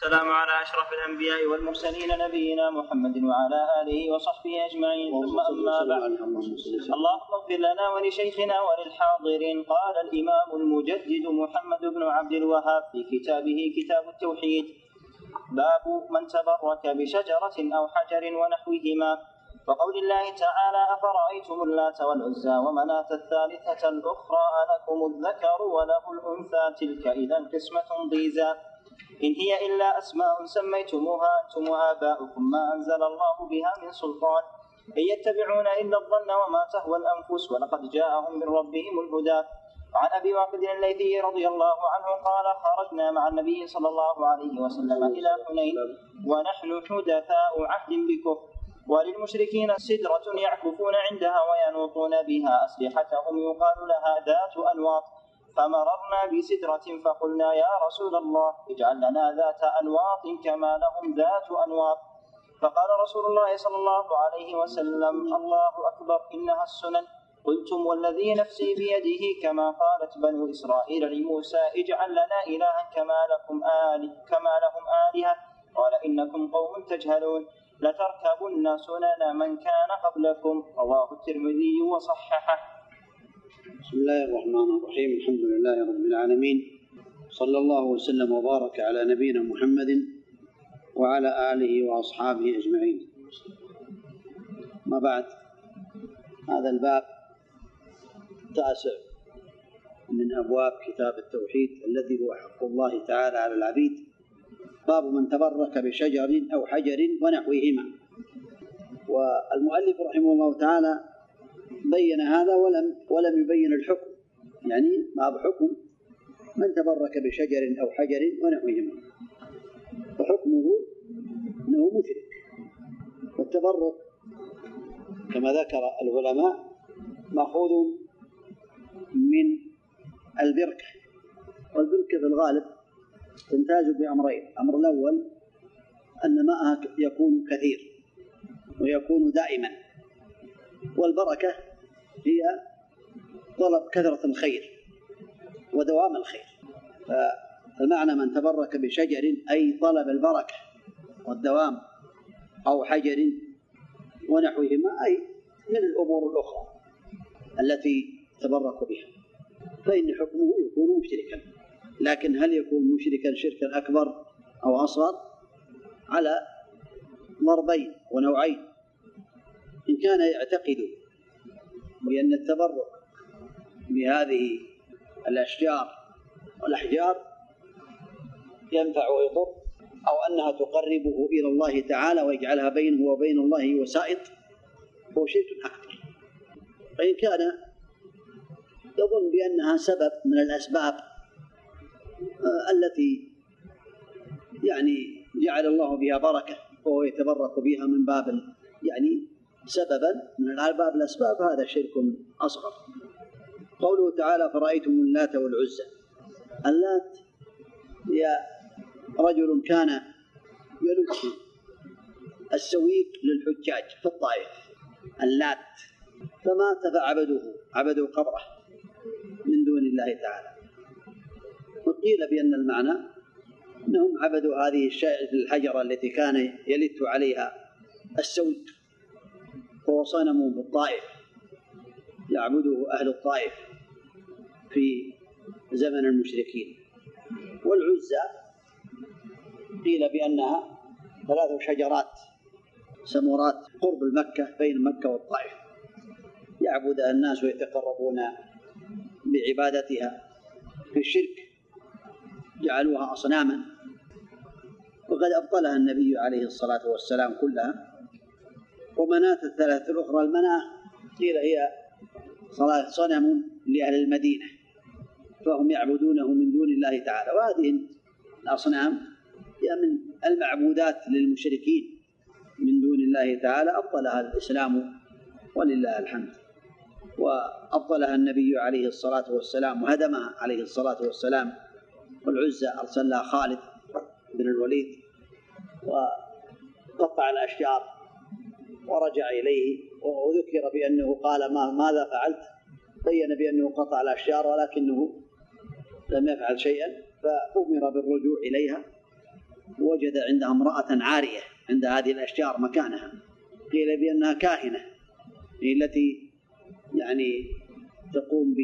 السلام على أشرف الأنبياء والمرسلين نبينا محمد وعلى آله وصحبه أجمعين. ثم أما بعد. اللهم اغفر لنا ولشيخنا وللحاضرين. قال الإمام المجدد محمد بن عبد الوهاب في كتابه كتاب التوحيد باب من تبرك بشجرة أو حجر ونحوهما. وقول الله تعالى أفرأيتم اللات والعزى ومناة الثالثة الأخرى ألكم الذكر وله الأنثى؟ تلك إذا قسمة ضيزى. إن هي إلا أسماء سميتموها أنتم وآباؤكم ما أنزل الله بها من سلطان. إن يتبعون إلا الظن وما تهوى الأنفس ولقد جاءهم من ربهم الهدى. وعن أبي واقد الليثي رضي الله عنه قال خرجنا مع النبي صلى الله عليه وسلم إلى حنين ونحن حدثاء عهد بكفر. وللمشركين سدرة يعكفون عندها وينوطون بها أسلحتهم يقال لها ذات أنواط. فمررنا بسدرة فقلنا يا رسول الله اجعل لنا ذات أنواط كما لهم ذات أنواط. فقال رسول الله صلى الله عليه وسلم الله أكبر إنها السنن. قلتم والذي نفسي بيده كما قالت بنو إسرائيل لموسى اجعل لنا إلها كما لكم آل كما لهم آلهة. قال إنكم قوم تجهلون لتركبن سنن من كان قبلكم. رواه الترمذي وصححه. بسم الله الرحمن الرحيم. الحمد لله رب العالمين. صلى الله وسلم وبارك على نبينا محمد وعلى آله وأصحابه أجمعين. ما بعد هذا الباب التاسع من أبواب كتاب التوحيد الذي هو حق الله تعالى على العبيد. باب من تبرك بشجر أو حجر ونحوهما. والمؤلف رحمه الله تعالى بين هذا ولم ولم يبين الحكم. يعني ما بحكم من تبرك بشجر أو حجر ونحوهما. وحكمه أنه مشرك. والتبرك كما ذكر العلماء مأخوذ من البركة. والبركة في الغالب تنتاج بأمرين. الأمر الأول أن ماءها يكون كثير ويكون دائما. والبركة هي طلب كثرة الخير ودوام الخير. فالمعنى من تبرك بشجر أي طلب البركة والدوام أو حجر ونحوهما أي من الأمور الأخرى التي تبرك بها. فإن حكمه يكون مشركا. لكن هل يكون مشركا شركا أكبر أو أصغر؟ على ضربين ونوعين. إن كان يعتقد بأن التبرك بهذه الأشجار والأحجار ينفع ويضر أو أنها تقربه إلى الله تعالى ويجعلها بينه وبين الله وسائط هو شرك أكبر. فإن كان يظن بأنها سبب من الأسباب التي يعني جعل الله بها بركة وهو يتبرك بها من باب يعني سببا من باب الأسباب هذا شرك أصغر. قوله تعالى فرأيتم اللات والعزى. اللات هي رجل كان يلج السويق للحجاج في الطائف. اللات فمات فعبدوه عبدوا قبره من دون الله تعالى. وقيل بأن المعنى أنهم عبدوا هذه الحجرة التي كان يلت عليها السويق. وهو صنم بالطائف يعبده أهل الطائف في زمن المشركين. والعزى قيل بأنها ثلاث شجرات سمورات قرب المكة بين مكة والطائف. يعبدها الناس ويتقربون بعبادتها. في الشرك جعلوها أصناما وقد أبطلها النبي عليه الصلاة والسلام كلها. ومناة الثلاثة الأخرى المناة قيل هي صلاة صنم لأهل المدينة فهم يعبدونه من دون الله تعالى. وهذه الأصنام هي من المعبودات للمشركين من دون الله تعالى. أبطلها الإسلام ولله الحمد وأبطلها النبي عليه الصلاة والسلام وهدمها عليه الصلاة والسلام والعزى أرسل لها خالد بن الوليد وقطع الأشجار. ورجع إليه وذكر بأنه قال ما ماذا فعلت؟ بين بأنه قطع الأشجار ولكنه لم يفعل شيئا فأمر بالرجوع إليها. وجد عندها امرأة عارية عند هذه الأشجار مكانها. قيل بأنها كاهنة هي التي يعني تقوم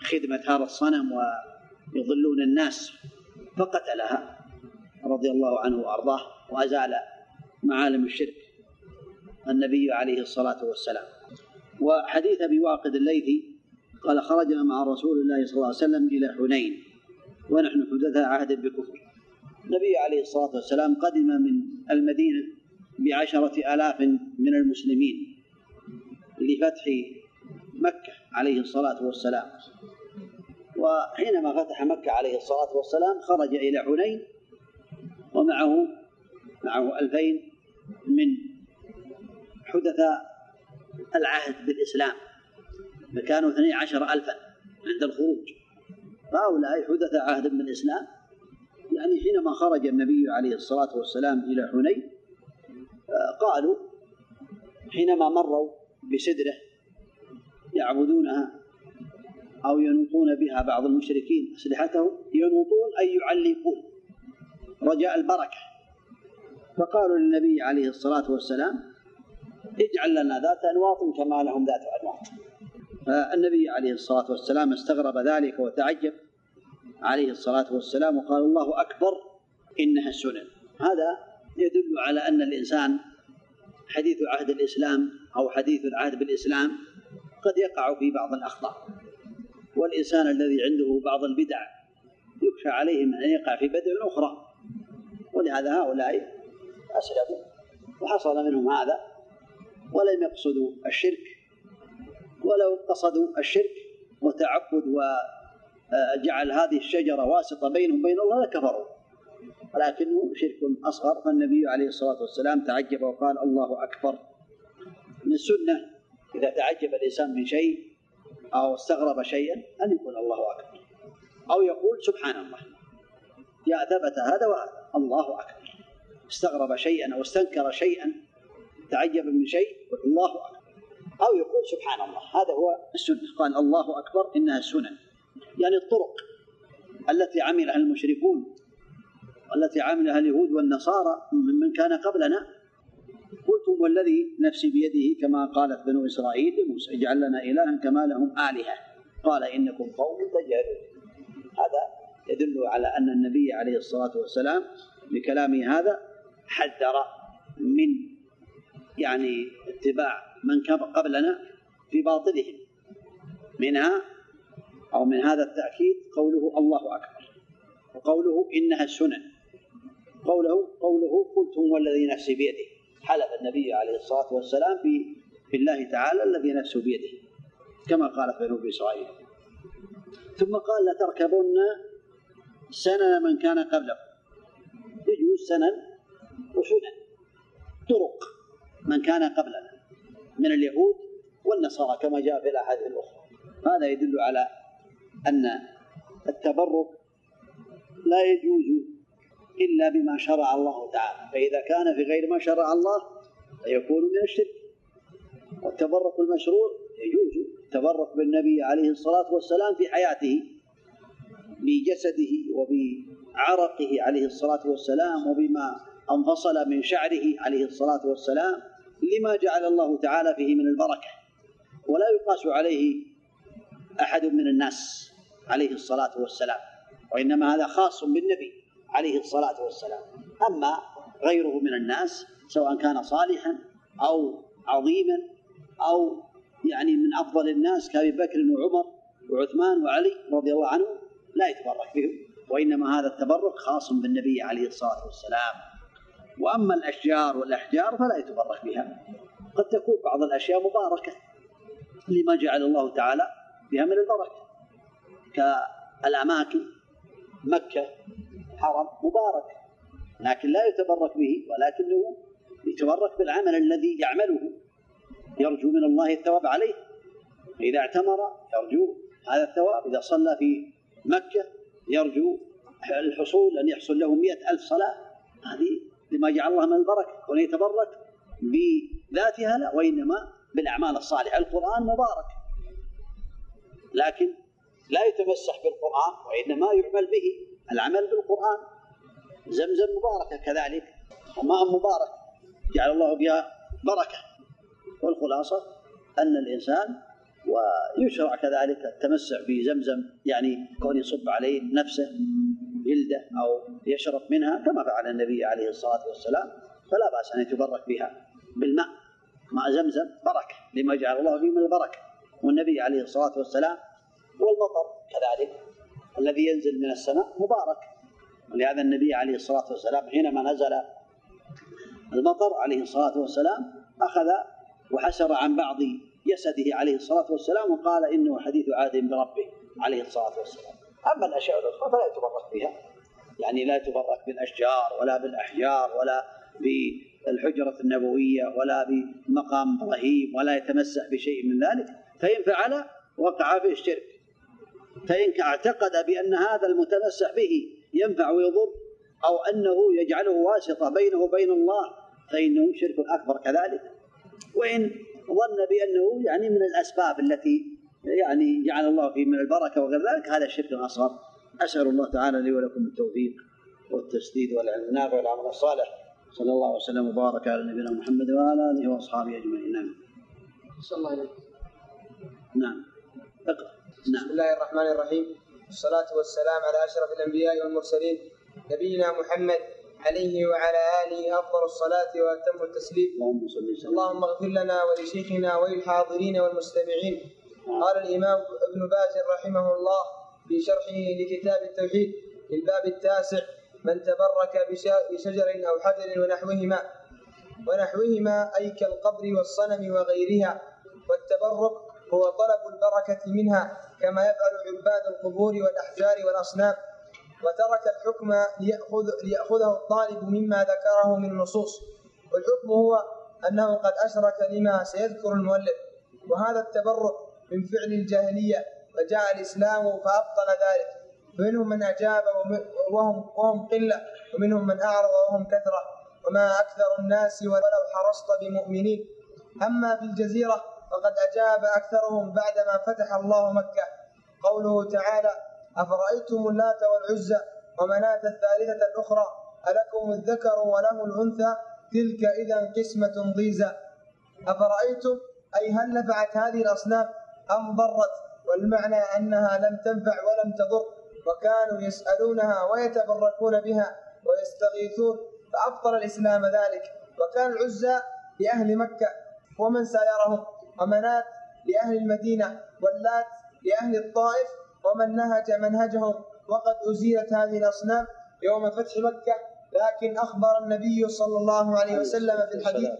بخدمة هذا الصنم ويضلون الناس فقتلها رضي الله عنه وأرضاه وأزال معالم الشرك. النبي عليه الصلاة والسلام. وحديث أبي واقد الليثي قال خرجنا مع رسول الله صلى الله عليه وسلم إلى حنين ونحن حدثاء عهد بكفر. النبي عليه الصلاة والسلام قدم من المدينة بعشرة آلاف من المسلمين لفتح مكة عليه الصلاة والسلام. وحينما فتح مكة عليه الصلاة والسلام خرج إلى حنين ومعه معه ألفين من حدثاء العهد بالإسلام. فكانوا اثني عشر ألفا عند الخروج. فهؤلاء حدث عهد بالإسلام. يعني حينما خرج النبي عليه الصلاة والسلام إلى حنين آه، قالوا حينما مروا بسدرة يعبدونها أو ينوطون بها بعض المشركين أسلحتهم ينوطون أي يعلقون. رجاء البركة. فقالوا للنبي عليه الصلاة والسلام اجعل لنا ذات أنواط كما لهم ذات أنواط. فالنبي عليه الصلاة والسلام استغرب ذلك وتعجب. عليه الصلاة والسلام وقال الله أكبر إنها السنن. هذا يدل على أن الإنسان حديث عهد الإسلام أو حديث العهد بالإسلام قد يقع في بعض الأخطاء. والإنسان الذي عنده بعض البدع يخشى عليه من أن يقع في بدع أخرى. ولهذا هؤلاء أسلموا وحصل منهم هذا. ولم يقصدوا الشرك ولو قصدوا الشرك وتعبد وجعل هذه الشجرة واسطة بينهم وبين الله لكفروا. ولكنه شرك أصغر فالنبي عليه الصلاة والسلام تعجب وقال الله أكبر. من السنة إذا تعجب الإنسان من شيء أو استغرب شيئا أن يقول الله أكبر. أو يقول سبحان الله يا ثبت هذا وهذا الله أكبر. استغرب شيئا أو استنكر شيئا تعجب من شيء الله أكبر. أو يقول سبحان الله. هذا هو السنة. قال الله أكبر إنها السنن يعني الطرق التي عملها المشركون والتي عملها اليهود والنصارى ممن كان قبلنا. قلتم والذي نفسي بيده كما قالت بنو إسرائيل لموسى اجعل لنا إلها كما لهم آلهة. قال إنكم قوم تجهلون. هذا يدل على أن النبي عليه الصلاة والسلام بكلامه هذا حذر من يعني اتباع من قبلنا في باطلهم منها أو من هذا التأكيد قوله الله أكبر وقوله إنها السنن قوله قوله قلتم والذي نفسي بيده حلف النبي عليه الصلاة والسلام في في الله تعالى الذي نفسه بيده كما قالت بنو إسرائيل. ثم قال لتركبن سنن من كان قبلكم يجوز سنن وسنن طرق. من كان قبلنا من اليهود والنصارى كما جاء في الأحاديث الأخرى. هذا يدل على أن التبرك لا يجوز إلا بما شرع الله تعالى. فإذا كان في غير ما شرع الله فيكون من الشرك. والتبرك المشروع يجوز التبرك بالنبي عليه الصلاة والسلام في حياته بجسده وبعرقه عليه الصلاة والسلام وبما أنفصل من شعره عليه الصلاة والسلام. لما جعل الله تعالى فيه من البركة. ولا يقاس عليه أحد من الناس عليه الصلاة والسلام وإنما هذا خاص بالنبي عليه الصلاة والسلام. أما غيره من الناس سواء كان صالحا أو عظيما أو يعني من أفضل الناس كأبي بكر وعمر وعثمان وعلي رضي الله عنهم لا يتبرك بهم. وإنما هذا التبرك خاص بالنبي عليه الصلاة والسلام. وأما الأشجار والأحجار فلا يتبرك بها. قد تكون بعض الأشياء مباركة لما جعل الله تعالى بها من البركة. كالأماكن مكة حرم مبارك لكن لا يتبرك به ولكنه يتبرك بالعمل الذي يعمله. يرجو من الله الثواب عليه. إذا اعتمر يرجو هذا الثواب. إذا صلى في مكة يرجو الحصول أن يحصل له مئة ألف صلاة. هذه لما جعل الله من البركة كون يتبرك بذاتها لا وإنما بالأعمال الصالحة. القرآن مبارك لكن لا يتمسح بالقرآن وإنما يعمل به. العمل بالقرآن زمزم مباركة كذلك وماء مبارك جعل الله بها بركة. والخلاصة أن الإنسان ويشرع كذلك التمسح بزمزم يعني كون يصب عليه نفسه. جلده أو يشرب منها كما فعل النبي عليه الصلاة والسلام فلا بأس أن يتبرك بها بالماء ماء زمزم بركة لما جعل الله فيه من البركة. والنبي عليه الصلاة والسلام والمطر كذلك الذي ينزل من السماء مبارك. ولهذا النبي عليه الصلاة والسلام حينما نزل المطر عليه الصلاة والسلام أخذ وحسر عن بعض جسده عليه الصلاة والسلام وقال إنه حديث عهد بربه عليه الصلاة والسلام. أما الأشياء الأخرى فلا يتبرك بها. يعني لا يتبرك بالأشجار ولا بالأحجار ولا بالحجرة النبوية ولا بمقام إبراهيم ولا يتمسح بشيء من ذلك. فإن فعل وقع في الشرك. فإن اعتقد بأن هذا المتمسح به ينفع ويضر أو أنه يجعله واسطة بينه وبين الله فإنه شرك أكبر كذلك. وإن ظن بأنه يعني من الأسباب التي يعني جعل الله فيه من البركة وغير ذلك هذا شرك أصغر. أسأل الله تعالى لي ولكم التوفيق والتسديد والعلم. النافع والعمل الصالح. صلى الله وسلم وبارك على نبينا محمد وعلى آله وأصحابه أجمعين. نعم. صلى الله عليه نعم. اقرأ. نعم. بسم الله الرحمن الرحيم. والصلاة والسلام على أشرف الأنبياء والمرسلين نبينا محمد عليه وعلى آله أفضل الصلاة وأتم التسليم. اللهم صل وسلم. اللهم اغفر لنا ولشيخنا وللحاضرين والمستمعين قال الإمام ابن باز رحمه الله في شرحه لكتاب التوحيد في الباب التاسع من تبرك بش- بشجر أو حجر ونحوهما ونحوهما أي كالقبر والصنم وغيرها والتبرك هو طلب البركة منها كما يفعل عباد القبور والأحجار والأصنام وترك الحكم ليأخذ ليأخذه الطالب مما ذكره من النصوص والحكم هو أنه قد أشرك لما سيذكر المؤلف وهذا التبرك من فعل الجاهلية وجاء الإسلام فأبطل ذلك. فمنهم من أجاب وهم وهم قلة ومنهم من أعرض وهم كثرة. وما أكثر الناس ولو حرصت بمؤمنين. أما في الجزيرة فقد أجاب أكثرهم بعدما فتح الله مكة. قوله تعالى أفرأيتم اللات والعزى ومناة الثالثة الأخرى؟ ألكم الذكر وله الأنثى؟ تلك إذا قسمة ضيزى. أفرأيتم؟ أي هل نفعت هذه الأصنام؟ أم ضرت والمعنى أنها لم تنفع ولم تضر وكانوا يسألونها ويتبركون بها ويستغيثون فأبطل الإسلام ذلك. وكان العزى لأهل مكة ومن سايرهم ومنات لأهل المدينة واللات لأهل الطائف ومن نهج منهجهم. وقد أزيلت هذه الأصنام يوم فتح مكة لكن أخبر النبي صلى الله عليه وسلم في الحديث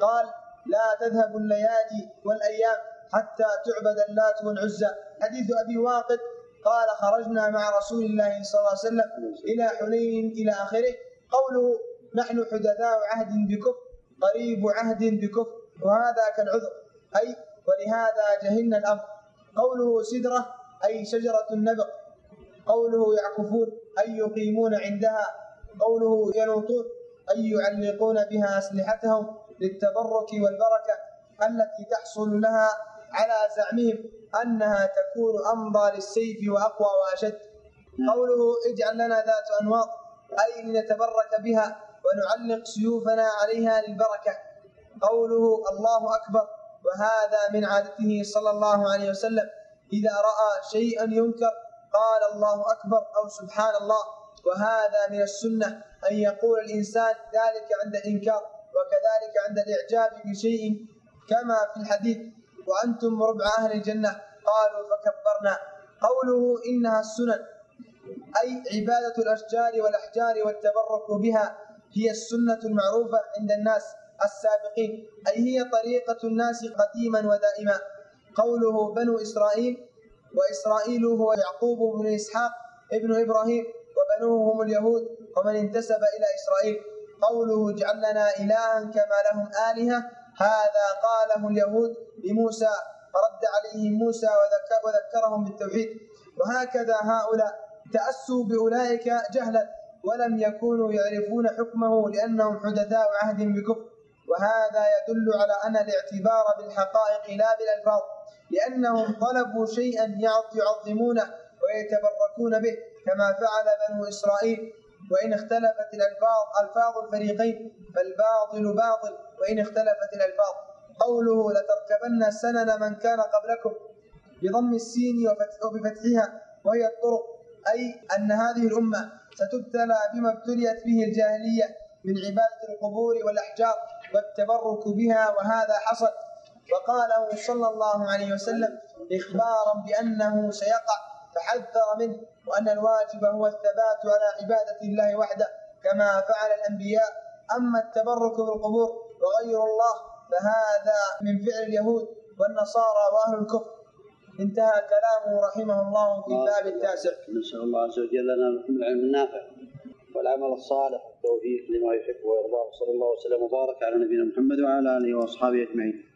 قال لا تذهب الليالي والأيام حتى تعبد اللات والعزى حديث أبي واقد قال خرجنا مع رسول الله صلى الله عليه وسلم إلى حنين إلى آخره. قوله نحن حدثاء عهد بكفر قريب عهد بكفر وهذا كالعذر أي ولهذا جهلنا الأمر قوله سدرة أي شجرة النبق قوله يعكفون أي يقيمون عندها قوله ينوطون أي يعلقون بها أسلحتهم للتبرك والبركة التي تحصل لها على زعمهم أنها تكون أمضى للسيف وأقوى وأشد. قوله اجعل لنا ذات أنواط أي لنتبرك بها ونعلق سيوفنا عليها للبركة. قوله الله أكبر وهذا من عادته صلى الله عليه وسلم. إذا رأى شيئا ينكر قال الله أكبر أو سبحان الله. وهذا من السنة أن يقول الإنسان ذلك عند الإنكار وكذلك عند الإعجاب بشيء كما في الحديث وأنتم ربع أهل الجنة. قالوا فكبرنا. قوله إنها السنن. أي عبادة الأشجار والأحجار والتبرك بها هي السنة المعروفة عند الناس السابقين. أي هي طريقة الناس قديما ودائما. قوله بنو إسرائيل وإسرائيل هو يعقوب بن إسحاق ابن إبراهيم وبنوه هم اليهود ومن انتسب إلى إسرائيل. قوله اجعل لنا إلها كما لهم آلهة هذا قاله اليهود. لموسى فرد عليهم موسى وذك- وذكرهم بالتوحيد. وهكذا هؤلاء تأسوا بأولئك جهلا ولم يكونوا يعرفون حكمه لأنهم حدثاء عهد بكفر. وهذا يدل على أن الاعتبار بالحقائق لا بالألفاظ لأنهم طلبوا شيئا يعظ- يعظمونه ويتبركون به كما فعل بنو إسرائيل. وإن اختلفت الألفاظ ألفاظ الفريقين فالباطل باطل وإن اختلفت الألفاظ قوله لتركبن سنن من كان قبلكم بضم السين وبفتحها وهي الطرق. أي أن هذه الأمة ستبتلى بما ابتليت به الجاهلية من عبادة القبور والأحجار والتبرك بها وهذا حصل. وقاله صلى الله عليه وسلم إخبارا بأنه سيقع فحذر منه وأن الواجب هو الثبات على عبادة الله وحده كما فعل الأنبياء. أما التبرك بالقبور وغير الله فهذا من فعل اليهود والنصارى وأهل الكفر. انتهى كلامه رحمه الله في الباب التاسع. نسأل الله عز وجل لنا العلم النافع والعمل الصالح. والتوفيق لما يحب ويرضاه. صلى الله وسلم وبارك على نبينا محمد وعلى آله وأصحابه أجمعين.